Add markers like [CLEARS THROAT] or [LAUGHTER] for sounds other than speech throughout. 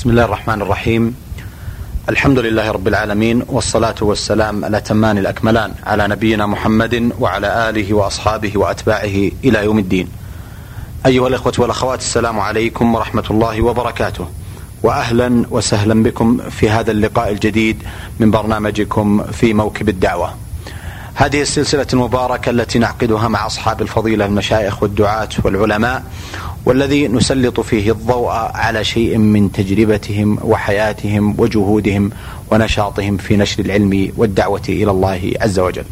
بسم الله الرحمن الرحيم. الحمد لله رب العالمين والصلاة والسلام الأتمان الأكملان على نبينا محمد وعلى آله وأصحابه وأتباعه إلى يوم الدين. أيها الإخوة والأخوات السلام عليكم ورحمة الله وبركاته. وأهلا وسهلا بكم في هذا اللقاء الجديد من برنامجكم في موكب الدعوة. هذه السلسلة المباركة التي نعقدها مع أصحاب الفضيلة المشايخ والدعاة والعلماء والذي نسلط فيه الضوء على شيء من تجربتهم وحياتهم وجهودهم ونشاطهم في نشر العلم والدعوة إلى الله عز وجل.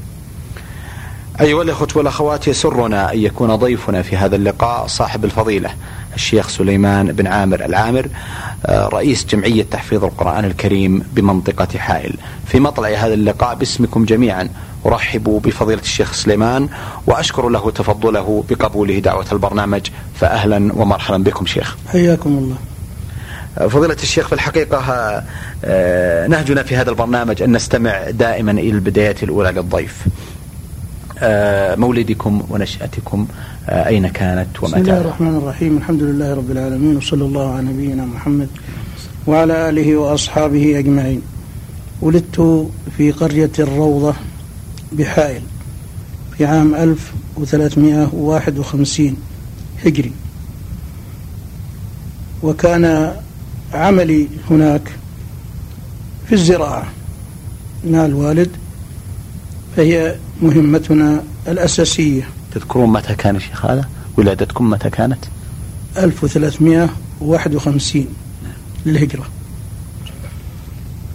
أيها الأخوة والأخوات يسرنا أن يكون ضيفنا في هذا اللقاء صاحب الفضيلة الشيخ سليمان بن عامر العامر رئيس جمعية تحفيظ القرآن الكريم بمنطقة حائل في مطلع هذا اللقاء باسمكم جميعا أرحب بفضيلة الشيخ سليمان وأشكر له تفضله بقبوله دعوة البرنامج فأهلا ومرحبا بكم شيخ. حياكم الله. فضيلة الشيخ في الحقيقة نهجنا في هذا البرنامج أن نستمع دائما إلى البدايات الأولى للضيف. مولدكم ونشأتكم أين كانت ومتى؟ بسم الله الرحمن الرحيم. الحمد لله رب العالمين وصلى الله على نبينا محمد وعلى آله وأصحابه أجمعين. ولدت في قرية الروضة بحائل في عام 1351 هجري وكان عملي هناك في الزراعة مع الوالد فهي مهمتنا الأساسية تذكرون متى كان يا شيخ هذا؟ ولادتكم متى كانت؟ 1351 للهجرة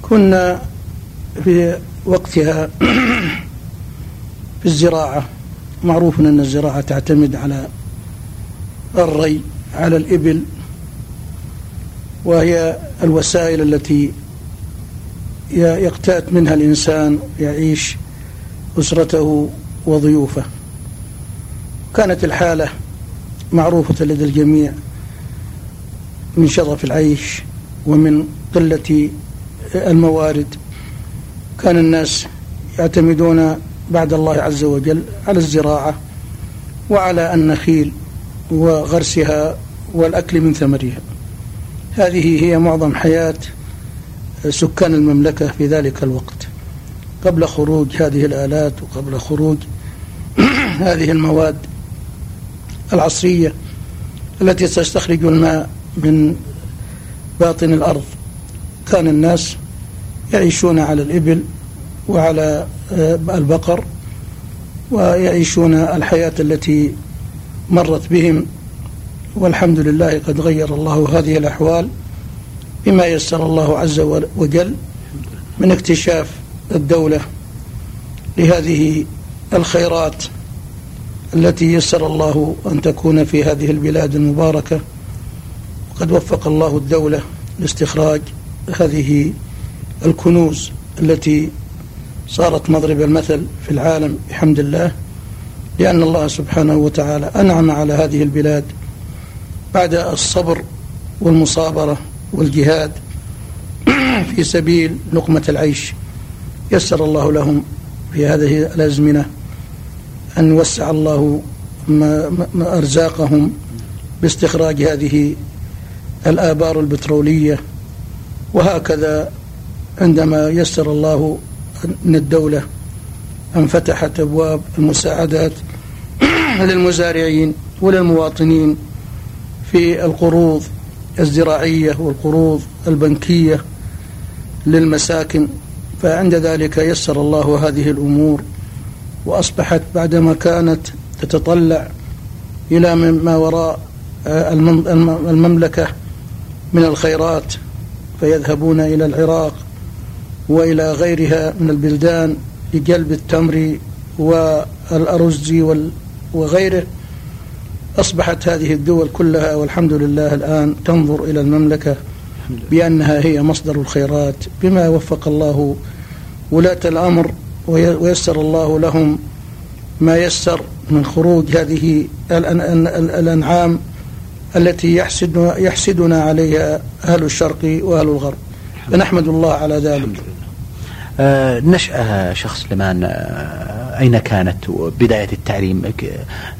كنا في وقتها في الزراعة. معروف أن الزراعة تعتمد على الري على الإبل وهي الوسائل التي يقتأت منها الإنسان يعيش أسرته وضيوفه. كانت الحالة معروفة لدى الجميع من شظف العيش ومن قلة الموارد. كان الناس يعتمدون بعد الله عز وجل على الزراعة وعلى النخيل وغرسها والأكل من ثمرها. هذه هي معظم حياة سكان المملكة في ذلك الوقت. قبل خروج هذه الآلات وقبل خروج [CLEARS THROAT] هذه المواد العصرية التي تستخرج الماء من باطن الأرض. كان الناس يعيشون على الإبل وعلى البقر ويعيشون الحياة التي مرت بهم. والحمد لله قد غير الله هذه الأحوال بما يسر الله عز وجل من اكتشاف الدولة لهذه الخيرات التي يسر الله أن تكون في هذه البلاد المباركة. وقد وفق الله الدولة لاستخراج هذه الكنوز التي صارت مضرب المثل في العالم بحمد الله لأن الله سبحانه وتعالى أنعم على هذه البلاد بعد الصبر والمصابرة والجهاد [CLEARS THROAT] في سبيل لقمة العيش. يسر الله لهم في هذه الأزمنة أن وسع الله ما ما أرزاقهم باستخراج هذه الآبار البترولية. وهكذا عندما يسر الله من الدولة أن فتحت أبواب المساعدات [CLEARS THROAT] للمزارعين وللمواطنين في القروض الزراعية والقروض البنكية للمساكن. فعند ذلك يسر الله هذه الأمور وأصبحت بعدما كانت تتطلع إلى ما وراء المملكة من الخيرات فيذهبون إلى العراق وإلى غيرها من البلدان لجلب التمر والأرز وغيره. أصبحت هذه الدول كلها والحمد لله الآن تنظر إلى المملكة بأنها هي مصدر الخيرات بما وفق الله ولاة الأمر ويسر الله لهم ما يسر من خروج هذه الأنعام التي يحسد يحسدنا عليها أهل الشرق وأهل الغرب. فنحمد الله على ذلك. آه نشأة شخص سليمان آه أين كانت بداية التعليم؟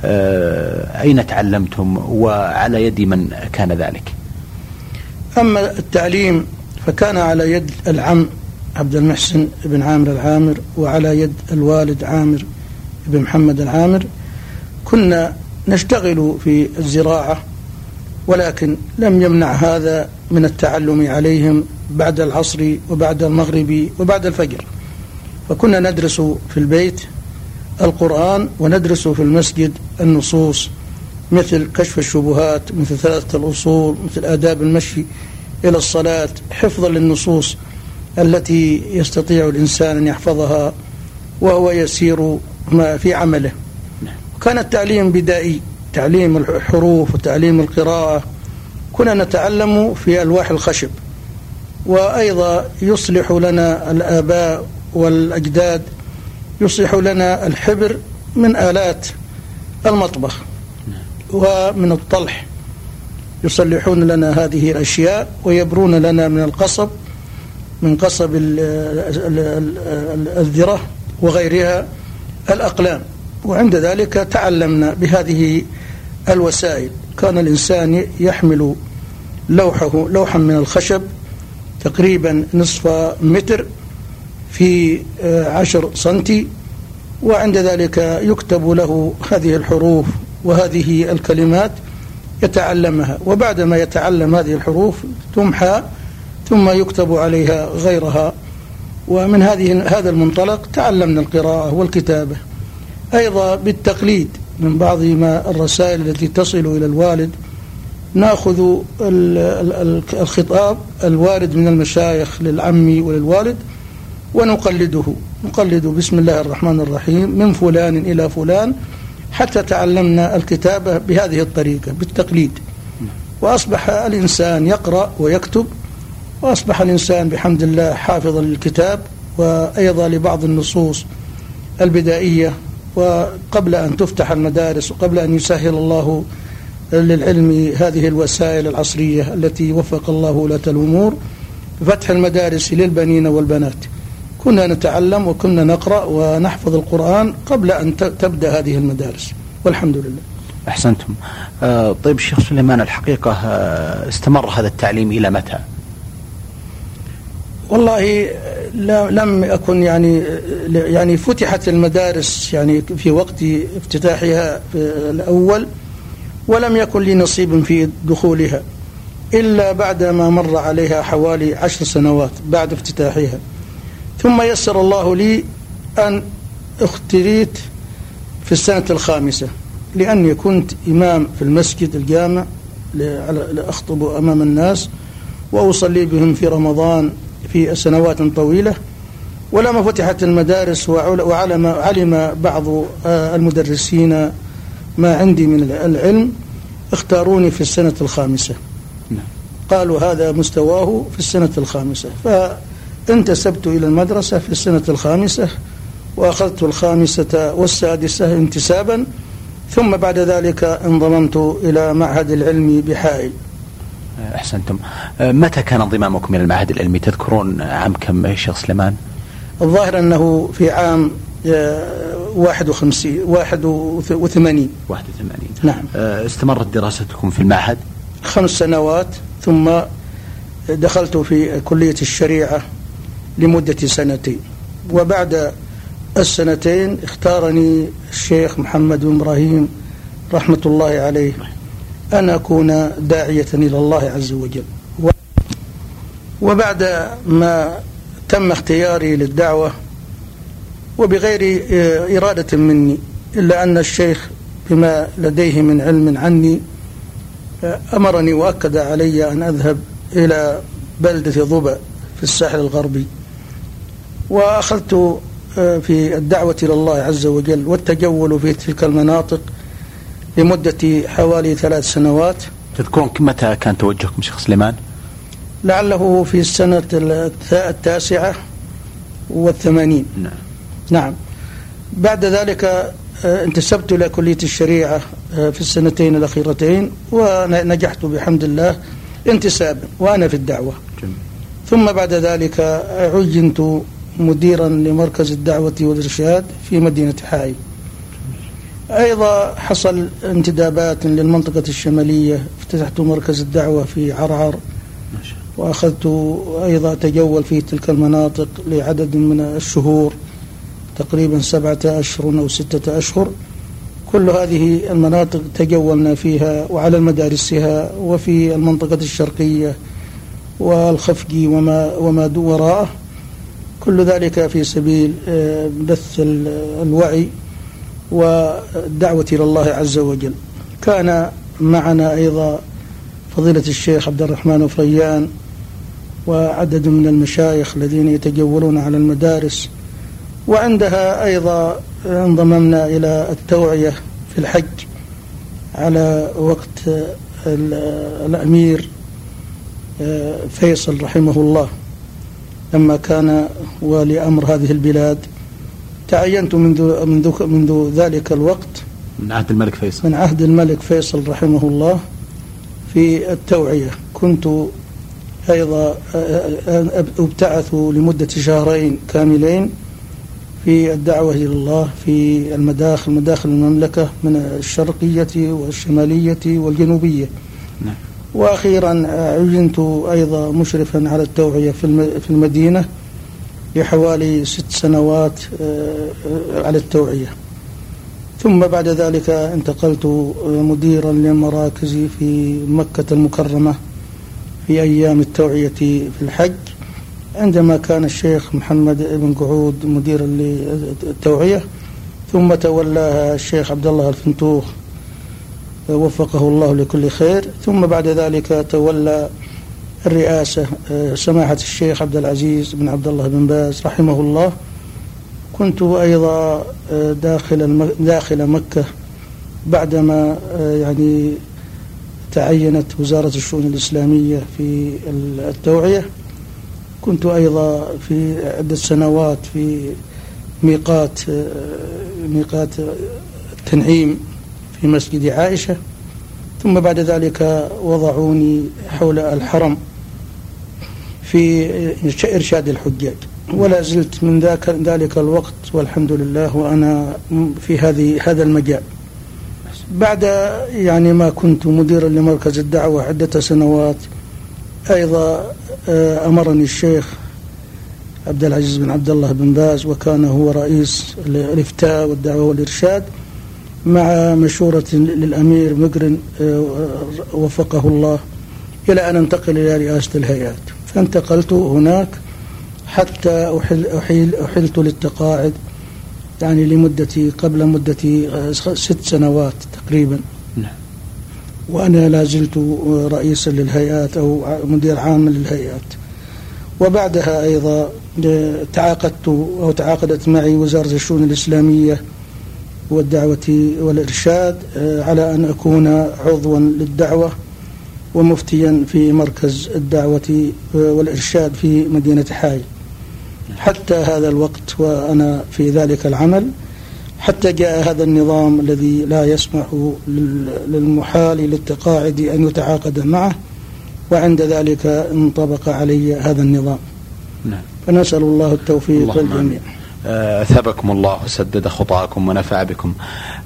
آه أين تعلمتم؟ وعلى يد من كان ذلك؟ أما التعليم فكان على يد العم عبد المحسن بن عامر العامر وعلى يد الوالد عامر بن محمد العامر. كنا نشتغل في الزراعة ولكن لم يمنع هذا من التعلم عليهم بعد العصر وبعد المغرب وبعد الفجر. فكنا ندرس في البيت القرآن وندرس في المسجد النصوص مثل كشف الشبهات مثل ثلاثة الأصول مثل آداب المشي إلى الصلاة حفظا للنصوص التي يستطيع الإنسان أن يحفظها وهو يسير ما في عمله. كان التعليم بدائي. تعليم الحروف وتعليم القراءة كنا نتعلم في ألواح الخشب. وأيضا يصلح لنا الآباء والأجداد يصلح لنا الحبر من آلات المطبخ ومن الطلح. يصلحون لنا هذه الأشياء ويبرون لنا من القصب من قصب الذرة وغيرها الأقلام. وعند ذلك تعلمنا بهذه الوسائل. كان الإنسان يحمل لوحه لوحا من الخشب تقريبا نصف متر في عشر سنتي وعند ذلك يكتب له هذه الحروف وهذه الكلمات يتعلمها. وبعدما يتعلم هذه الحروف تمحى ثم يكتب عليها غيرها. ومن هذه هذا المنطلق تعلمنا القراءة والكتابة. أيضا بالتقليد. من بعض ما الرسائل التي تصل إلى الوالد. نأخذ الخطاب الوارد من المشايخ للعم وللوالد ونقلده. نقلد بسم الله الرحمن الرحيم من فلان إلى فلان حتى تعلمنا الكتابة بهذه الطريقة بالتقليد. وأصبح الإنسان يقرأ ويكتب وأصبح الإنسان بحمد الله حافظا للكتاب وأيضا لبعض النصوص البدائية وقبل أن تفتح المدارس وقبل أن يسهل الله للعلم هذه الوسائل العصرية التي وفق الله ولاة الأمور فتح المدارس للبنين والبنات. كنا نتعلم وكنا نقرأ ونحفظ القرآن قبل أن تبدأ هذه المدارس. والحمد لله. أحسنتم. آه طيب الشيخ سليمان الحقيقة آه استمر هذا التعليم إلى متى؟ والله لم أكن يعني يعني فتحت المدارس يعني في وقت افتتاحها في الأول ولم يكن لي نصيب في دخولها إلا بعد ما مر عليها حوالي عشر سنوات بعد افتتاحها. ثم يسر الله لي أن اختريت في السنة الخامسة لأني كنت إمام في المسجد الجامع لأخطب أمام الناس وأصلي بهم في رمضان في سنوات طويلة ولما فتحت المدارس وعلم علم بعض المدرسين ما عندي من العلم اختاروني في السنة الخامسة. نعم. قالوا هذا مستواه في السنة الخامسة. فانتسبت إلى المدرسة في السنة الخامسة وأخذت الخامسة والسادسة انتسابا ثم بعد ذلك انضممت إلى معهد العلم بحائل. أحسنتم. متى كان انضمامكم إلى المعهد العلمي؟ تذكرون عام كم يا شيخ سليمان؟ الظاهر أنه في عام 51 81 81 نعم. استمرت دراستكم في المعهد؟ خمس سنوات ثم دخلت في كلية الشريعة لمدة سنتين. وبعد السنتين اختارني الشيخ محمد بن إبراهيم رحمة الله عليه. أن أكون داعية إلى الله عز وجل. وبعد ما تم اختياري للدعوة وبغير إرادة مني إلا أن الشيخ بما لديه من علم عني أمرني وأكد علي أن أذهب إلى بلدة ضبع في الساحل الغربي. وأخذت في الدعوة إلى الله عز وجل والتجول في تلك المناطق لمدة حوالي ثلاث سنوات. تذكرون متى كان توجهكم شيخ سليمان؟ لعله في السنة التاسعة والثمانين. نعم. نعم. بعد ذلك انتسبت إلى كلية الشريعة في السنتين الأخيرتين ونجحت بحمد الله انتسابا وأنا في الدعوة. جميل. ثم بعد ذلك عينت مديرا لمركز الدعوة والإرشاد في مدينة حائل أيضا حصل انتدابات للمنطقة الشمالية افتتحت مركز الدعوة في عرعر. وأخذت أيضا أتجول في تلك المناطق لعدد من الشهور تقريبا سبعة أشهر أو ستة أشهر. كل هذه المناطق تجولنا فيها وعلى مدارسها وفي المنطقة الشرقية والخفقي وما وما وراءه. كل ذلك في سبيل آه، بث الوعي والدعوة إلى الله عز وجل. كان معنا أيضا فضيلة الشيخ عبد الرحمن فريان وعدد من المشايخ الذين يتجولون على المدارس وعندها أيضا انضممنا إلى التوعية في الحج على وقت الأمير آه، فيصل رحمه الله. لما كان والي أمر هذه البلاد تعينت منذ منذ منذ ذلك الوقت من عهد الملك فيصل. من عهد الملك فيصل رحمه الله في التوعية. كنت أيضا أبتعث لمدة شهرين كاملين في الدعوة إلى الله في المداخل مداخل المملكة من الشرقية والشمالية والجنوبية. نعم. وأخيرا عينت أيضا مشرفا على التوعية في المدينة. لحوالي ست سنوات آه، على التوعية. ثم بعد ذلك انتقلت مديرا لمراكز في مكة المكرمة في أيام التوعية في الحج. عندما كان الشيخ محمد بن قعود مديرا للتوعية ثم تولاها الشيخ عبد الله الفنتوخ وفقه الله لكل خير. ثم بعد ذلك تولى الرئاسة آه، سماحة الشيخ عبد العزيز بن عبد الله بن باز رحمه الله. كنت أيضا آه، داخل داخل مكة بعدما آه، يعني تعينت وزارة الشؤون الإسلامية في التوعية. كنت أيضا في عدة سنوات في ميقات ميقات التنعيم في مسجد عائشة. ثم بعد ذلك وضعوني حول الحرم. في إرشاد الحجاج. ولا زلت من ذاك ذلك الوقت والحمد لله وأنا في هذه هذا المجال. بعد يعني ما كنت مديرا لمركز الدعوة عدة سنوات أيضا آه، أمرني الشيخ عبد العزيز بن عبد الله بن باز وكان هو رئيس الإفتاء والدعوة والإرشاد مع مشورة للأمير مقرن آه، وفقه الله إلى أن أنتقل إلى رئاسة الهيئات. فانتقلت هناك حتى أحل أحيل أحلت للتقاعد يعني لمدة قبل مدة آه، ست سنوات تقريبا. نعم. وأنا لا زلت رئيسا للهيئات أو مدير عام للهيئات. وبعدها أيضا تعاقدت أو تعاقدت معي وزارة الشؤون الإسلامية والدعوة والإرشاد آه، على أن أكون عضوا للدعوة. ومفتيا في مركز الدعوة والإرشاد في مدينة حائل حتى هذا الوقت وأنا في ذلك العمل حتى جاء هذا النظام الذي لا يسمح للمحال للتقاعد أن يتعاقد معه وعند ذلك انطبق علي هذا النظام. نعم. فنسأل الله التوفيق للجميع أثابكم الله وسدد خطاكم ونفع بكم.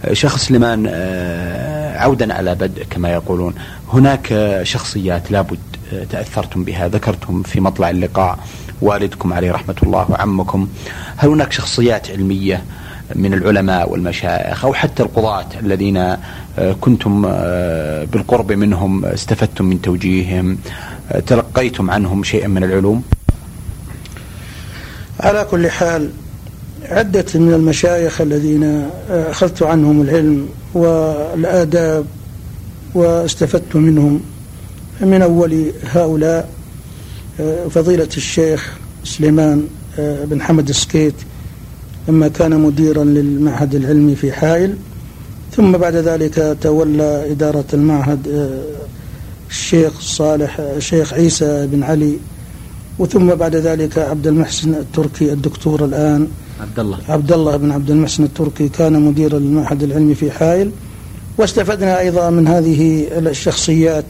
آه، سليمان آه، عودا على بدء كما يقولون. هناك شخصيات لابد آه، تأثرتم بها. ذكرتم في مطلع اللقاء والدكم عليه رحمة الله وعمكم. هل هناك شخصيات علمية من العلماء والمشايخ أو حتى القضاة الذين كنتم بالقرب منهم استفدتم من توجيههم تلقيتم عنهم شيئا من العلوم؟ على كل حال عدة من المشايخ الذين أخذت عنهم العلم والآداب واستفدت منهم. من أول هؤلاء فضيلة الشيخ سليمان بن حمد السكيت لما كان مديرا للمعهد العلمي في حائل. ثم بعد ذلك تولى إدارة المعهد الشيخ صالح الشيخ عيسى بن علي. وثم بعد ذلك عبد المحسن التركي الدكتور الآن. عبد الله عبد الله بن عبد المحسن التركي كان مدير المعهد العلمي في حائل واستفدنا أيضا من هذه الشخصيات.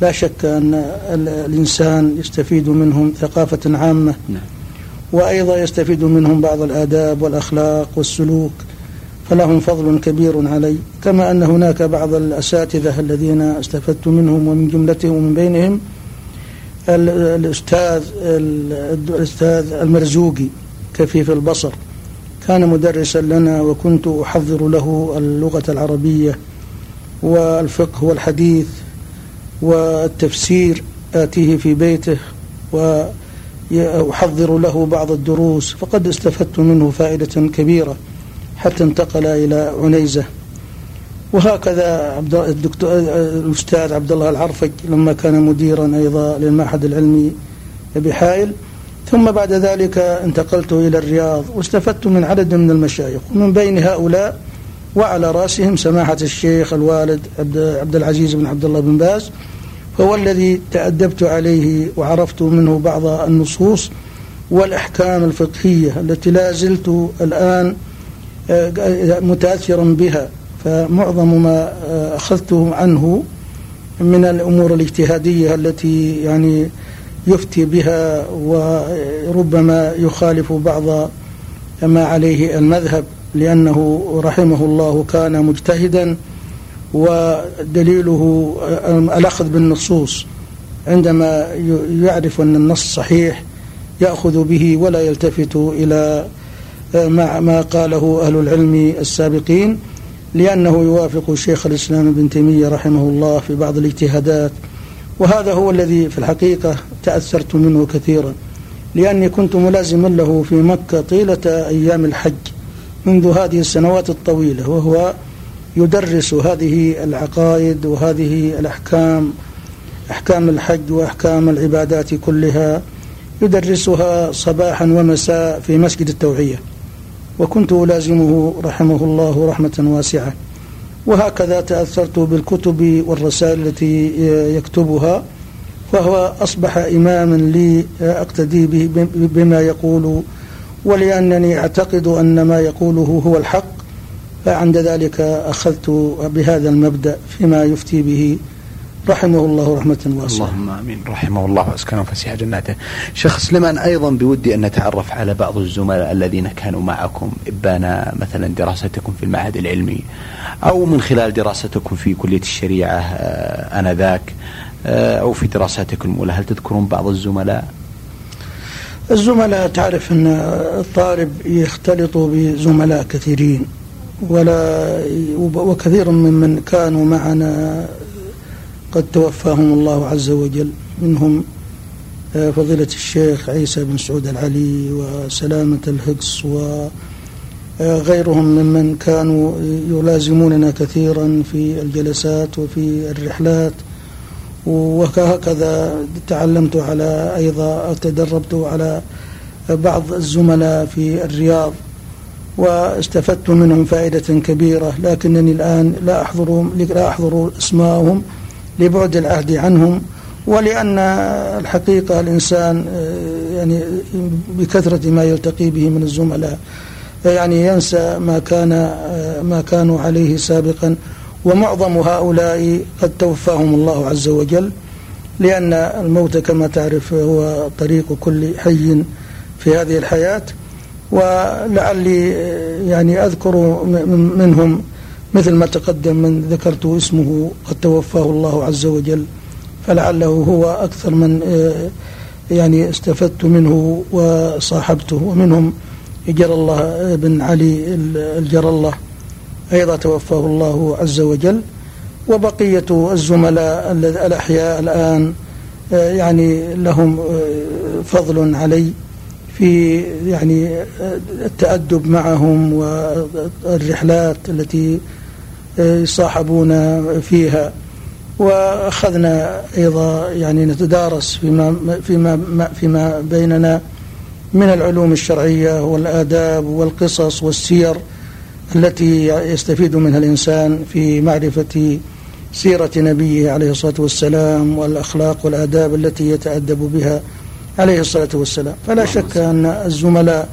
لا شك أن الإنسان يستفيد منهم ثقافة عامة نعم. وأيضا يستفيد منهم بعض الآداب والأخلاق والسلوك فلهم فضل كبير علي. كما أن هناك بعض الأساتذة الذين استفدت منهم ومن جملتهم ومن بينهم الأستاذ الأستاذ المرزوقي. كفيف البصر. كان مدرسا لنا وكنت أحضر له اللغة العربية والفقه والحديث والتفسير آتيه في بيته وأحضر له بعض الدروس. فقد استفدت منه فائدة كبيرة حتى انتقل إلى عنيزة. وهكذا عبد الدكتور الأستاذ عبد الله العرفج لما كان مديرا أيضا للمعهد العلمي بحائل ثم بعد ذلك انتقلت إلى الرياض واستفدت من عدد من المشايخ ومن بين هؤلاء وعلى رأسهم سماحة الشيخ الوالد عبد العزيز بن عبد الله بن باز هو الذي تأدبت عليه وعرفت منه بعض النصوص والأحكام الفقهية التي لا زلت الآن آه، متأثرا بها فمعظم ما آه، أخذته عنه من الأمور الاجتهادية التي يعني يفتي بها وربما يخالف بعض ما عليه المذهب لأنه رحمه الله كان مجتهدا ودليله الأخذ بالنصوص. عندما يعرف أن النص صحيح يأخذ به ولا يلتفت إلى ما قاله أهل العلم السابقين لأنه يوافق شيخ الإسلام ابن تيمية رحمه الله في بعض الاجتهادات. وهذا هو الذي في الحقيقة تأثرت منه كثيرا لأني كنت ملازما له في مكة طيلة أيام الحج منذ هذه السنوات الطويلة وهو يدرس هذه العقائد وهذه الأحكام أحكام الحج وأحكام العبادات كلها يدرسها صباحا ومساء في مسجد التوعية. وكنت ألازمه رحمه الله رحمة واسعة. وهكذا تأثرت بالكتب والرسائل التي يكتبها فهو أصبح إماما لي أقتدي به بما يقول ولأنني أعتقد أن ما يقوله هو الحق فعند ذلك أخذت بهذا المبدأ فيما يفتي به. رحمه الله رحمة واسعة. اللهم آمين. رحمه الله وأسكنه فسيح جناته. شيخ سليمان أيضا بودي أن نتعرف على بعض الزملاء الذين كانوا معكم إبان مثلا دراستكم في المعهد العلمي أو من خلال دراستكم في كلية الشريعة آه، آنذاك. أو في دراساتكم الأولى. هل تذكرون بعض الزملاء؟ الزملاء تعرف أن الطالب يختلط بزملاء كثيرين ولا وكثير ممن كانوا معنا قد توفاهم الله عز وجل. منهم آه، فضيلة الشيخ عيسى بن سعود العلي وسلامة الهقص وغيرهم ممن كانوا يلازموننا كثيرا في الجلسات وفي الرحلات. وهكذا تعلمت على أيضا تدربت على بعض الزملاء في الرياض واستفدت منهم فائدة كبيرة لكنني الآن لا أحضر لا أحضر اسمائهم لبعد العهد عنهم ولأن الحقيقة الإنسان آه، يعني بكثرة ما يلتقي به من الزملاء يعني ينسى ما كان آه، ما كانوا عليه سابقا. ومعظم هؤلاء قد توفاهم الله عز وجل لأن الموت كما تعرف هو طريق كل حي في هذه الحياة. ولعلي يعني أذكر منهم مثل ما تقدم من ذكرت اسمه قد توفاه الله عز وجل فلعله هو أكثر من آه، يعني استفدت منه وصاحبته ومنهم جر الله بن علي الجر الله. أيضا توفاه الله عز وجل وبقية الزملاء الأحياء الآن آه، يعني لهم آه، فضل علي في يعني التأدب معهم والرحلات التي يصاحبون فيها. وأخذنا أيضا يعني نتدارس فيما فيما فيما بيننا من العلوم الشرعية والآداب والقصص والسير التي يستفيد منها الإنسان في معرفة سيرة نبيه عليه الصلاة والسلام والأخلاق والآداب التي يتأدب بها عليه الصلاة والسلام. فلا شك أن الزملاء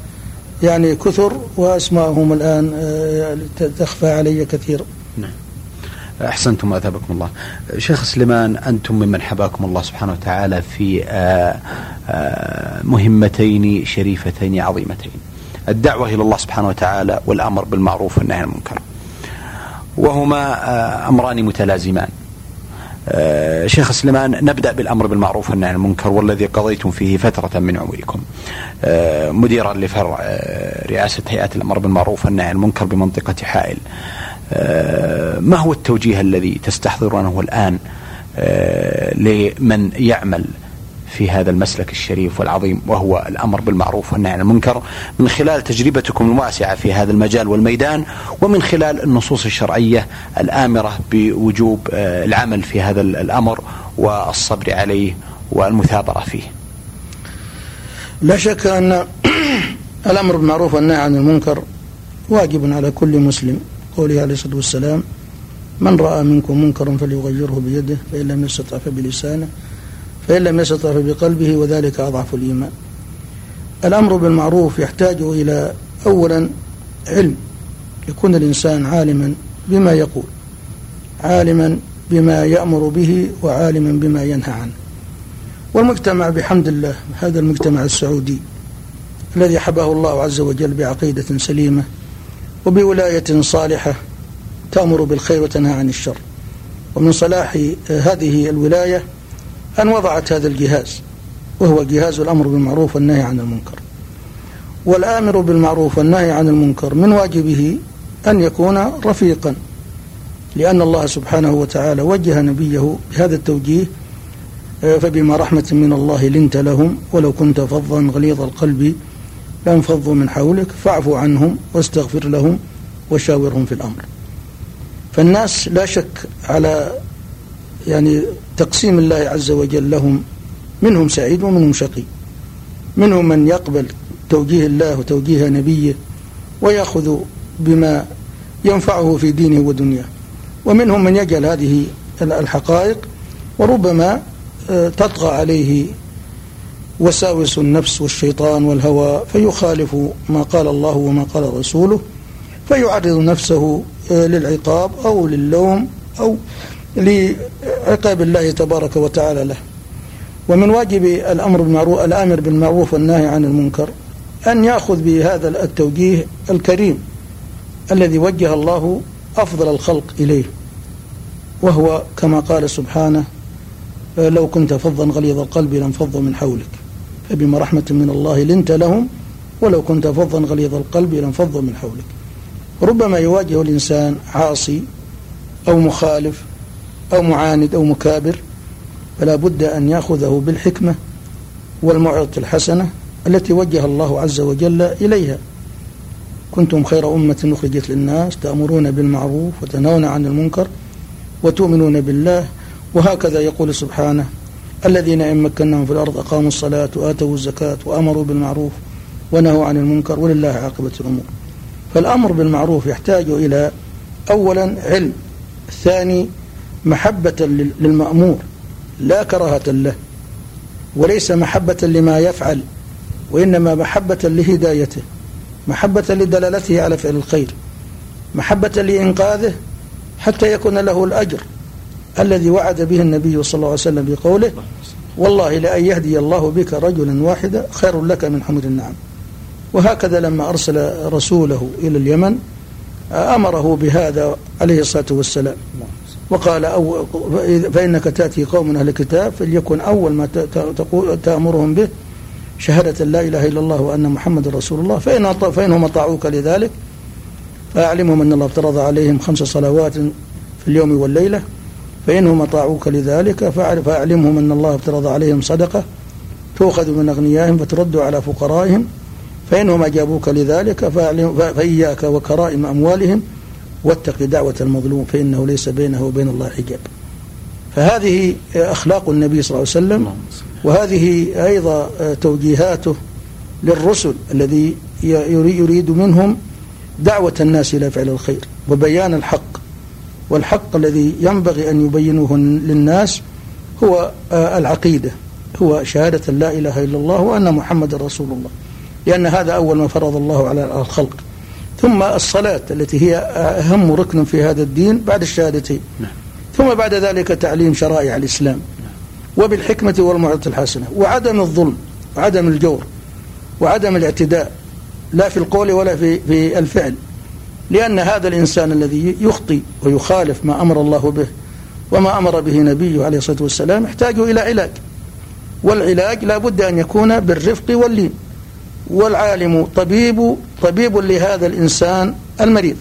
يعني كثر واسماءهم الآن آه، تخفى علي كثيرا نعم. أحسنتم أثابكم الله. شيخ سليمان أنتم ممن حباكم الله سبحانه وتعالى في آه، آه، مهمتين شريفتين عظيمتين. الدعوة إلى الله سبحانه وتعالى والأمر بالمعروف والنهي عن المنكر. وهما آه، أمران متلازمان. آه، شيخ سليمان نبدأ بالأمر بالمعروف والنهي عن المنكر والذي قضيتم فيه فترة من عمركم. آه، مديرا لفرع رئاسة هيئة الأمر بالمعروف والنهي عن المنكر بمنطقة حائل. ما هو التوجيه الذي تستحضرونه الآن لمن يعمل في هذا المسلك الشريف والعظيم وهو الأمر بالمعروف والنهي عن المنكر. من خلال تجربتكم الواسعة في هذا المجال والميدان ومن خلال النصوص الشرعية الآمرة بوجوب آه، العمل في هذا الأمر والصبر عليه والمثابرة فيه. لا شك أن [CLEARS THROAT] الأمر بالمعروف والنهي عن المنكر واجب على كل مسلم. قوله عليه الصلاة والسلام من رأى منكم منكرا فليغيره بيده فإن لم يستطع فبلسانه. فإن لم يستطع بقلبه وذلك أضعف الإيمان. الأمر بالمعروف يحتاج إلى أولا علم يكون الإنسان عالما بما يقول عالما بما يأمر به وعالما بما ينهى عنه. والمجتمع بحمد الله هذا المجتمع السعودي الذي حباه الله عز وجل بعقيدة سليمة وبولاية صالحة تأمر بالخير وتنهى عن الشر. ومن صلاح هذه الولاية أن وضعت هذا الجهاز وهو جهاز الأمر بالمعروف والنهي عن المنكر. والآمر بالمعروف والنهي عن المنكر من واجبه أن يكون رفيقا لأن الله سبحانه وتعالى وجه نبيه بهذا التوجيه فبما رحمة من الله لنت لهم ولو كنت فظا غليظ القلب لانفضوا من حولك فاعف عنهم واستغفر لهم وشاورهم في الأمر. فالناس لا شك على يعني تقسيم الله عز وجل لهم منهم سعيد ومنهم شقي. منهم من يقبل توجيه الله وتوجيه نبيه ويأخذ بما ينفعه في دينه ودنياه. ومنهم من يجعل هذه الحقائق وربما آه، تطغى عليه وساوس النفس والشيطان والهوى فيخالف ما قال الله وما قال رسوله فيعرض نفسه آه، للعقاب أو للوم أو لعقاب الله تبارك وتعالى له. ومن واجب الأمر بالمعروف الآمر بالمعروف والنهي عن المنكر أن يأخذ بهذا التوجيه الكريم الذي وجه الله أفضل الخلق إليه. وهو كما قال سبحانه لو كنت فظا غليظ القلب لانفضوا من حولك فبما رحمة من الله لنت لهم ولو كنت فظا غليظ القلب لانفضوا من حولك. ربما يواجه الإنسان عاصي أو مخالف أو معاند أو مكابر فلا بد أن يأخذه بالحكمة والموعظة الحسنة التي وجه الله عز وجل إليها. كنتم خير أمة أخرجت للناس تأمرون بالمعروف وتنهون عن المنكر وتؤمنون بالله وهكذا يقول سبحانه الذين إن مكناهم في الأرض أقاموا الصلاة وآتوا الزكاة وأمروا بالمعروف ونهوا عن المنكر ولله عاقبة الأمور. فالأمر بالمعروف يحتاج إلى أولا علم الثاني محبة للمأمور لا كراهة له وليس محبة لما يفعل وإنما محبة لهدايته محبة لدلالته على فعل الخير محبة لإنقاذه حتى يكون له الأجر الذي وعد به النبي صلى الله عليه وسلم بقوله والله لأن يهدي الله بك رجلا واحدا خير لك من حمر النعم. وهكذا لما أرسل رسوله إلى اليمن أمره بهذا عليه الصلاة والسلام. وقال أو فإنك تأتي قوم أهل الكتاب فليكن أول ما تأمرهم به شهادة لا إله إلا الله وأن محمد رسول الله. فإن فإنهم أطاعوك لذلك. فأعلمهم أن الله افترض عليهم خمس صلوات في اليوم والليلة. فإنهم أطاعوك لذلك. فأعلمهم أن الله افترض عليهم صدقة تؤخذ من أغنيائهم فترد على فقرائهم. فإنهم أجابوك لذلك. فإياك وكرائم أموالهم واتق دعوة المظلوم فإنه ليس بينه وبين الله حجاب. فهذه أخلاق النبي صلى الله عليه وسلم وهذه أيضا توجيهاته للرسل الذي يريد منهم دعوة الناس إلى فعل الخير وبيان الحق. والحق الذي ينبغي أن يبينوه للناس هو العقيدة هو شهادة لا إله إلا الله وأن محمد رسول الله. لأن هذا أول ما فرض الله على الخلق. ثم الصلاة التي هي أهم ركن في هذا الدين بعد الشهادتين نعم. ثم بعد ذلك تعليم شرائع الإسلام. وبالحكمة والموعظة الحسنة. وعدم الظلم وعدم الجور وعدم الاعتداء. لا في القول ولا في في الفعل. لأن هذا الإنسان الذي يخطي ويخالف ما أمر الله به وما أمر به نبيه عليه الصلاة والسلام يحتاج إلى علاج. والعلاج لا بد أن يكون بالرفق واللين. والعالم طبيب طبيب لهذا الإنسان المريض.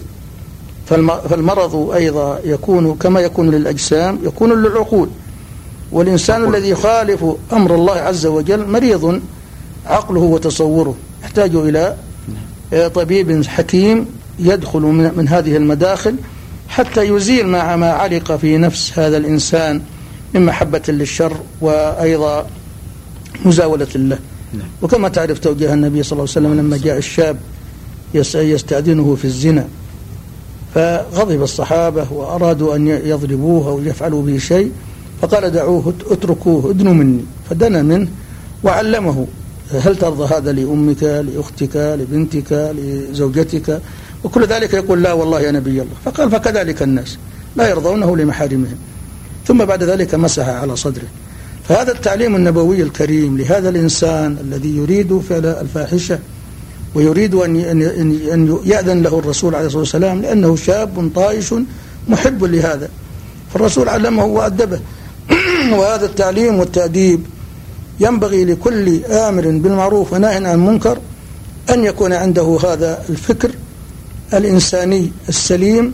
فالمرض أيضا يكون كما يكون للأجسام يكون للعقول. والإنسان الذي يخالف أمر الله عز وجل مريض عقله وتصوره. يحتاج إلى طبيب حكيم يدخل من هذه المداخل حتى يزيل ما ما علق في نفس هذا الإنسان من محبة للشر وأيضا مزاولة له. نعم. وكما تعرف توجيه النبي صلى الله عليه وسلم لما جاء الشاب يستأذنه في الزنا. فغضب الصحابة وأرادوا أن يضربوه أو يفعلوا به شيء فقال دعوه اتركوه ادنوا مني. فدنا منه وعلمه. هل ترضى هذا لأمك لأختك لبنتك لزوجتك؟ وكل ذلك يقول لا والله يا نبي الله. فقال فكذلك الناس. لا يرضونه لمحارمهم. ثم بعد ذلك مسح على صدره. فهذا التعليم النبوي الكريم لهذا الإنسان الذي يريد فعل الفاحشة ويريد أن أن يأذن له الرسول عليه الصلاة والسلام لأنه شاب طائش محب لهذا. فالرسول علمه وأدبه. [CLEARS THROAT] وهذا التعليم والتأديب ينبغي لكل آمر بالمعروف ونهي عن المنكر أن يكون عنده هذا الفكر الإنساني السليم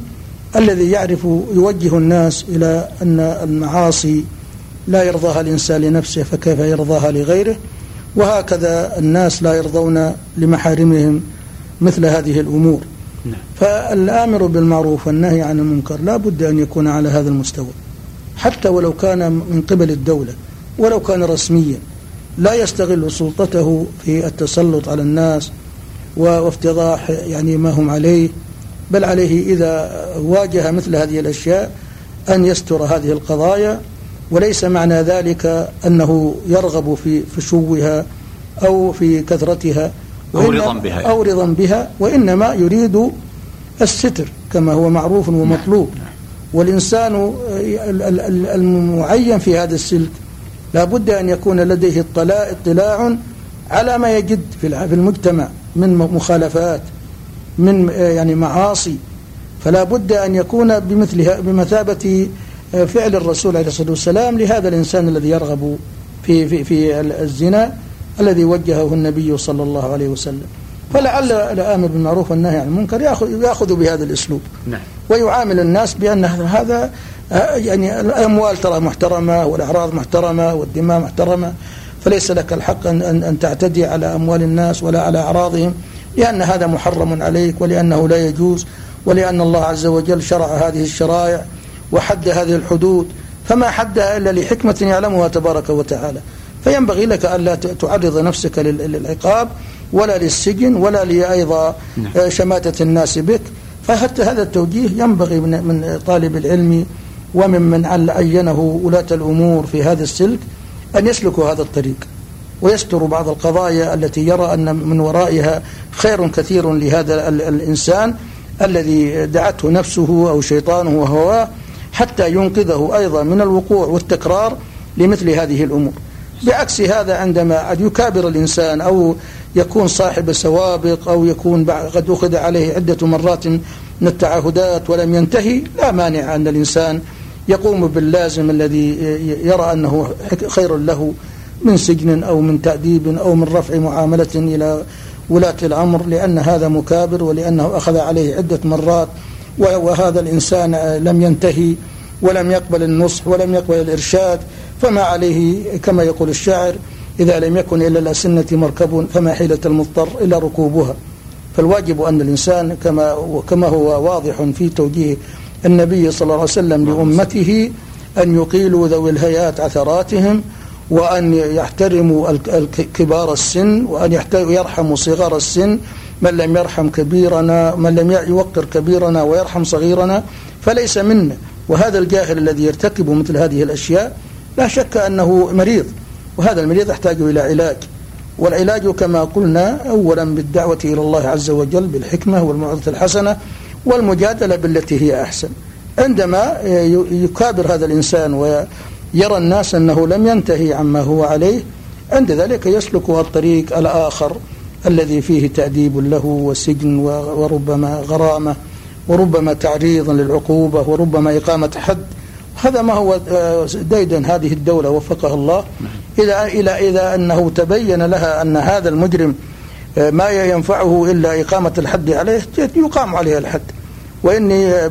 الذي يعرف يوجه الناس إلى أن المعاصي لا يرضاها الإنسان لنفسه فكيف يرضاها لغيره. وهكذا الناس لا يرضون لمحارمهم مثل هذه الأمور نعم. فالآمر بالمعروف والنهي عن المنكر لا بد أن يكون على هذا المستوى حتى ولو كان من قبل الدولة ولو كان رسميا لا يستغل سلطته في التسلط على الناس وافتضاح يعني ما هم عليه بل عليه إذا واجه مثل هذه الأشياء أن يستر هذه القضايا وليس معنى ذلك أنه يرغب في فشوها أو في كثرتها أو رضا بها يعني. أو رضا بها وإنما يريد الستر كما هو معروف ومطلوب نعم. والإنسان المعين في هذا السلك لا بد أن يكون لديه اطلاع, اطلاع على ما يجد في المجتمع من مخالفات من يعني معاصي فلا بد أن يكون بمثلها بمثابة فعل الرسول عليه الصلاة والسلام لهذا الإنسان الذي يرغب في, في, في الزنا الذي وجهه النبي صلى الله عليه وسلم. فلعل الآمر بالمعروف والنهي عن المنكر يأخذ, يأخذ بهذا الأسلوب. نعم. ويعامل الناس بأن هذا يعني الأموال ترى محترمة والأعراض محترمة والدماء محترمة فليس لك الحق أن, أن, أن تعتدي على أموال الناس ولا على أعراضهم لأن هذا محرم عليك ولأنه لا يجوز ولأن الله عز وجل شرع هذه الشرائع. وحد هذه الحدود فما حدها إلا لحكمة يعلمها تبارك وتعالى. فينبغي لك ألا تعرض نفسك للعقاب ولا للسجن ولا لأيضا نعم. شماتة الناس بك. فحتى هذا التوجيه ينبغي من طالب العلم وممن عينه ولاة الأمور في هذا السلك أن يسلكوا هذا الطريق ويستروا بعض القضايا التي يرى أن من ورائها خير كثير لهذا الإنسان الذي دعته نفسه أو شيطانه وهواه. حتى ينقذه أيضا من الوقوع والتكرار لمثل هذه الأمور. بعكس هذا عندما يكابر الإنسان أو يكون صاحب سوابق أو يكون قد أخذ عليه عدة مرات من التعهدات ولم ينتهي لا مانع أن الإنسان يقوم باللازم الذي يرى أنه خير له من سجن أو من تأديب أو من رفع معاملة إلى ولاة الأمر لأن هذا مكابر ولأنه أخذ عليه عدة مرات وهذا الإنسان لم ينتهي ولم يقبل النصح ولم يقبل الإرشاد فما عليه كما يقول الشاعر إذا لم يكن إلا الأسنة مركب فما حيلة المضطر إلا ركوبها. فالواجب أن الإنسان كما كما هو واضح في توجيه النبي صلى الله عليه وسلم لأمته أن يقيلوا ذوي الهيات عثراتهم وأن يحترموا كبار السن وأن يرحموا صغار السن من لم يرحم كبيرنا من لم يوقر كبيرنا ويرحم صغيرنا فليس منا. وهذا الجاهل الذي يرتكب مثل هذه الأشياء لا شك أنه مريض وهذا المريض يحتاج إلى علاج. والعلاج كما قلنا أولا بالدعوة إلى الله عز وجل بالحكمة والموعظة الحسنة والمجادلة بالتي هي أحسن. عندما يكابر هذا الإنسان ويرى الناس أنه لم ينتهي عما هو عليه عند ذلك يسلك الطريق الآخر. الذي فيه تأديب له وسجن وربما غرامة وربما تعريض للعقوبة وربما إقامة حد. هذا ما هو آه، ديدن هذه الدولة وفقها الله. إذا إلى إذا أنه تبين لها أن هذا المجرم آه، ما ينفعه إلا إقامة الحد عليه يقام عليه الحد. وإني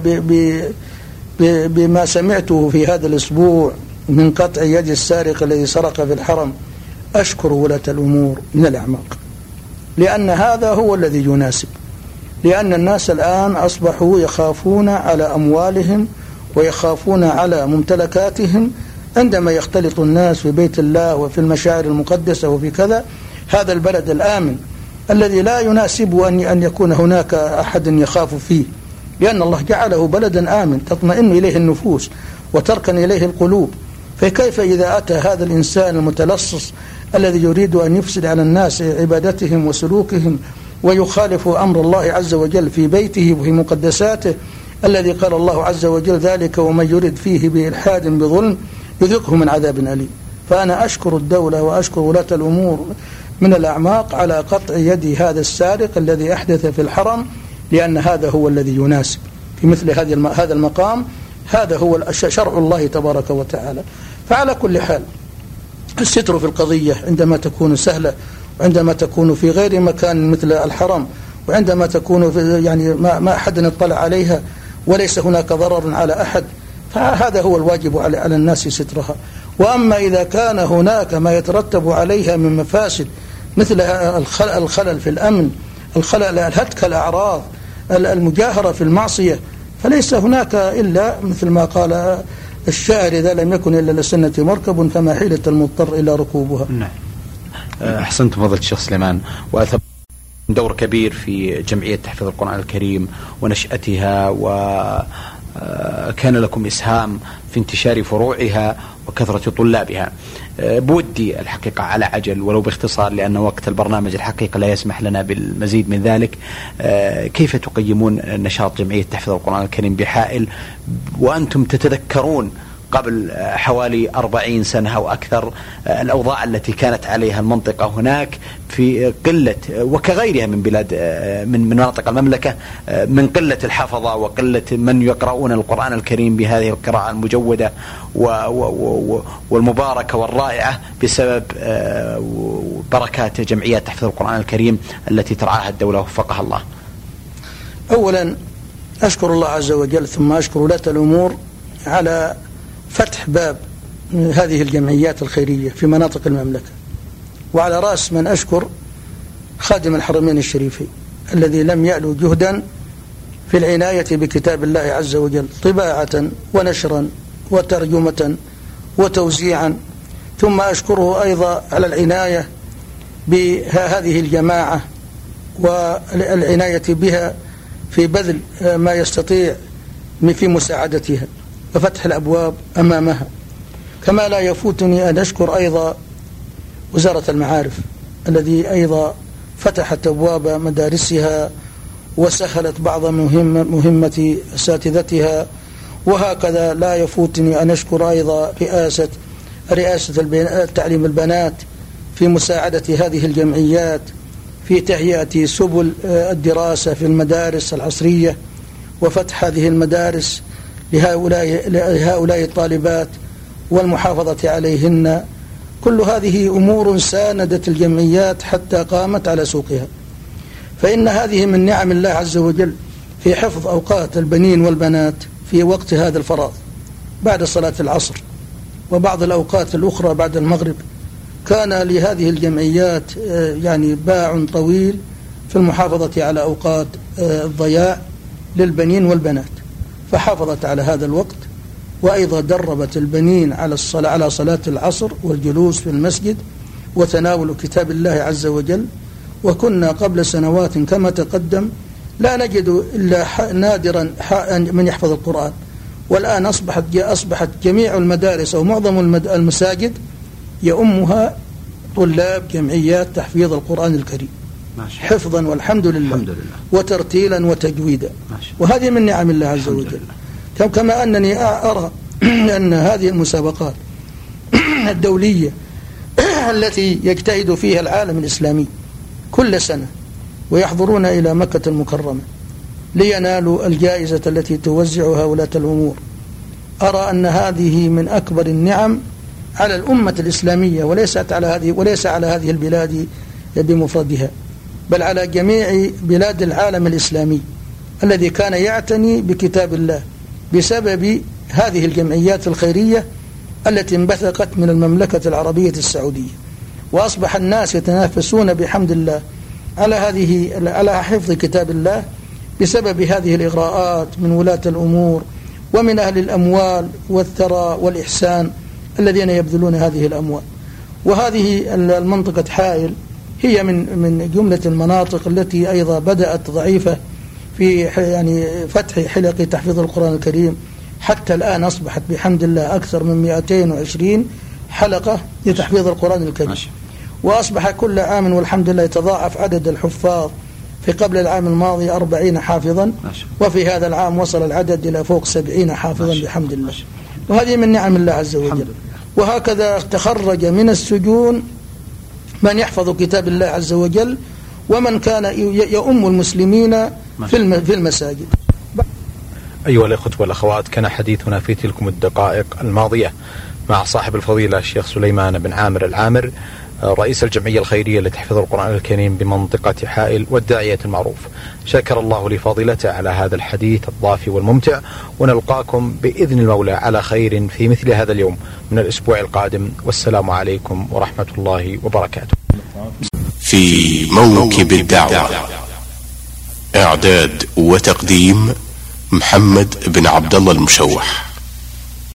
بما سمعته في هذا الأسبوع من قطع يد السارق الذي سرق في الحرم أشكر ولاة الأمور من الأعماق. لأن هذا هو الذي يناسب. لأن الناس الآن أصبحوا يخافون على أموالهم ويخافون على ممتلكاتهم عندما يختلط الناس في بيت الله وفي المشاعر المقدسة وفي كذا. هذا البلد الآمن الذي لا يناسب أن أن يكون هناك أحد يخاف فيه. لأن الله جعله بلدا آمن تطمئن إليه النفوس وتركن إليه القلوب. فكيف إذا أتى هذا الإنسان المتلصص الذي يريد أن يفسد على الناس عبادتهم وسلوكهم ويخالف أمر الله عز وجل في بيته وفي مقدساته الذي قال الله عز وجل ذلك ومن يرد فيه بإلحاد بظلم يذقه من عذاب أليم. فأنا أشكر الدولة وأشكر ولاة الأمور من الأعماق على قطع يد هذا السارق الذي أحدث في الحرم لأن هذا هو الذي يناسب. في مثل هذا المقام هذا هو شرع الله تبارك وتعالى. فعلى كل حال الستر في القضية عندما تكون سهلة وعندما تكون في غير مكان مثل الحرم وعندما تكون في يعني ما, ما أحد اطلع عليها وليس هناك ضرر على أحد فهذا هو الواجب على, على الناس سترها. وأما إذا كان هناك ما يترتب عليها من مفاسد مثل الخلل في الأمن الخلل الهتك الأعراض المجاهرة في المعصية فليس هناك إلا مثل ما قال الشاعر إذا لم يكن إلا للسنة مركب فما حيلة المضطر إلى ركوبها. نعم. أحسنت فضل الشيخ سليمان. وأثب دور كبير في جمعية تحفيظ القرآن الكريم ونشأتها وكان لكم إسهام في انتشار فروعها وكثرة طلابها. أه، بودي الحقيقة على عجل ولو باختصار لأن وقت البرنامج الحقيقة لا يسمح لنا بالمزيد من ذلك. أه، كيف تقيمون نشاط جمعية تحفيظ القرآن الكريم بحائل؟ وأنتم تتذكرون قبل حوالي أربعين سنة أو أكثر الأوضاع التي كانت عليها المنطقة هناك في قلة وكغيرها من بلاد من مناطق المملكة من قلة الحفظة وقلة من يقرؤون القرآن الكريم بهذه القراءة المجودة والمباركة والرائعة بسبب بركات جمعيات تحفظ القرآن الكريم التي ترعاها الدولة وفقها الله. أولا أشكر الله عز وجل ثم أشكر ولاة الأمور على فتح باب هذه الجمعيات الخيرية في مناطق المملكة. وعلى رأس من أشكر خادم الحرمين الشريفين الذي لم يألو جهدا في العناية بكتاب الله عز وجل طباعة ونشرا وترجمة وتوزيعا. ثم أشكره أيضا على العناية بهذه الجماعة والعناية بها في بذل ما يستطيع في مساعدتها. وفتح الأبواب أمامها. كما لا يفوتني أن أشكر أيضا وزارة المعارف الذي أيضا فتحت أبواب مدارسها وسهلت بعض مهمة, مهمة أساتذتها. وهكذا لا يفوتني أن أشكر أيضا رئاسة رئاسة تعليم البنات في مساعدة هذه الجمعيات في تهيئة سبل الدراسة في المدارس العصرية وفتح هذه المدارس لهؤلاء, لهؤلاء الطالبات والمحافظة عليهن. كل هذه أمور ساندت الجمعيات حتى قامت على سوقها. فإن هذه من نعم الله عز وجل في حفظ أوقات البنين والبنات في وقت هذا الفراغ. بعد صلاة العصر وبعض الأوقات الأخرى بعد المغرب كان لهذه الجمعيات آه، يعني باع طويل في المحافظة على أوقات آه، الضياع للبنين والبنات. فحافظت على هذا الوقت وأيضا دربت البنين على الصلاة على صلاة العصر والجلوس في المسجد وتناول كتاب الله عز وجل. وكنا قبل سنوات كما تقدم لا نجد إلا نادرا من يحفظ القرآن. والآن أصبحت أصبحت جميع المدارس أو معظم المساجد يؤمها طلاب جمعيات تحفيظ القرآن الكريم. حفظا والحمد لله. الحمد لله. وترتيلا وتجويدا. وهذه من نعم الله عز وجل. كما أنني أرى [CLEARS THROAT] أن هذه المسابقات [CLEARS THROAT] الدولية [CLEARS THROAT] التي يجتهد فيها العالم الإسلامي كل سنة ويحضرون إلى مكة المكرمة لينالوا الجائزة التي توزعها ولاة الأمور. أرى أن هذه من أكبر النعم على الأمة الإسلامية وليست على هذه وليس على هذه البلاد بمفردها. بل على جميع بلاد العالم الإسلامي الذي كان يعتني بكتاب الله بسبب هذه الجمعيات الخيرية التي انبثقت من المملكة العربية السعودية. وأصبح الناس يتنافسون بحمد الله على هذه على حفظ كتاب الله بسبب هذه الإغراءات من ولاة الأمور ومن أهل الأموال والثراء والإحسان الذين يبذلون هذه الأموال. وهذه المنطقة حائل هي من من جملة المناطق التي أيضا بدأت ضعيفة في يعني فتح حلق تحفيظ القرآن الكريم. حتى الآن أصبحت بحمد الله أكثر من 220 حلقة لتحفيظ القرآن الكريم. وأصبح كل عام والحمد لله يتضاعف عدد الحفاظ. في قبل العام الماضي أربعين حافظا. وفي هذا العام وصل العدد إلى فوق سبعين حافظا بحمد الله. وهذه من نعم الله عز وجل. وهكذا تخرج من السجون من يحفظ كتاب الله عز وجل ومن كان يؤم المسلمين في المساجد. أيها الأخوة والأخوات كان حديثنا في تلكم الدقائق الماضية مع صاحب الفضيلة الشيخ سليمان بن عامر العامر. رئيس الجمعية الخيرية لتحفيظ القرآن الكريم بمنطقة حائل والداعية المعروف. شكر الله لفاضلته على هذا الحديث الضافي والممتع ونلقاكم بإذن المولى على خير في مثل هذا اليوم من الأسبوع القادم. والسلام عليكم ورحمة الله وبركاته. في موكب الدعوة إعداد وتقديم محمد بن عبد الله المشوح.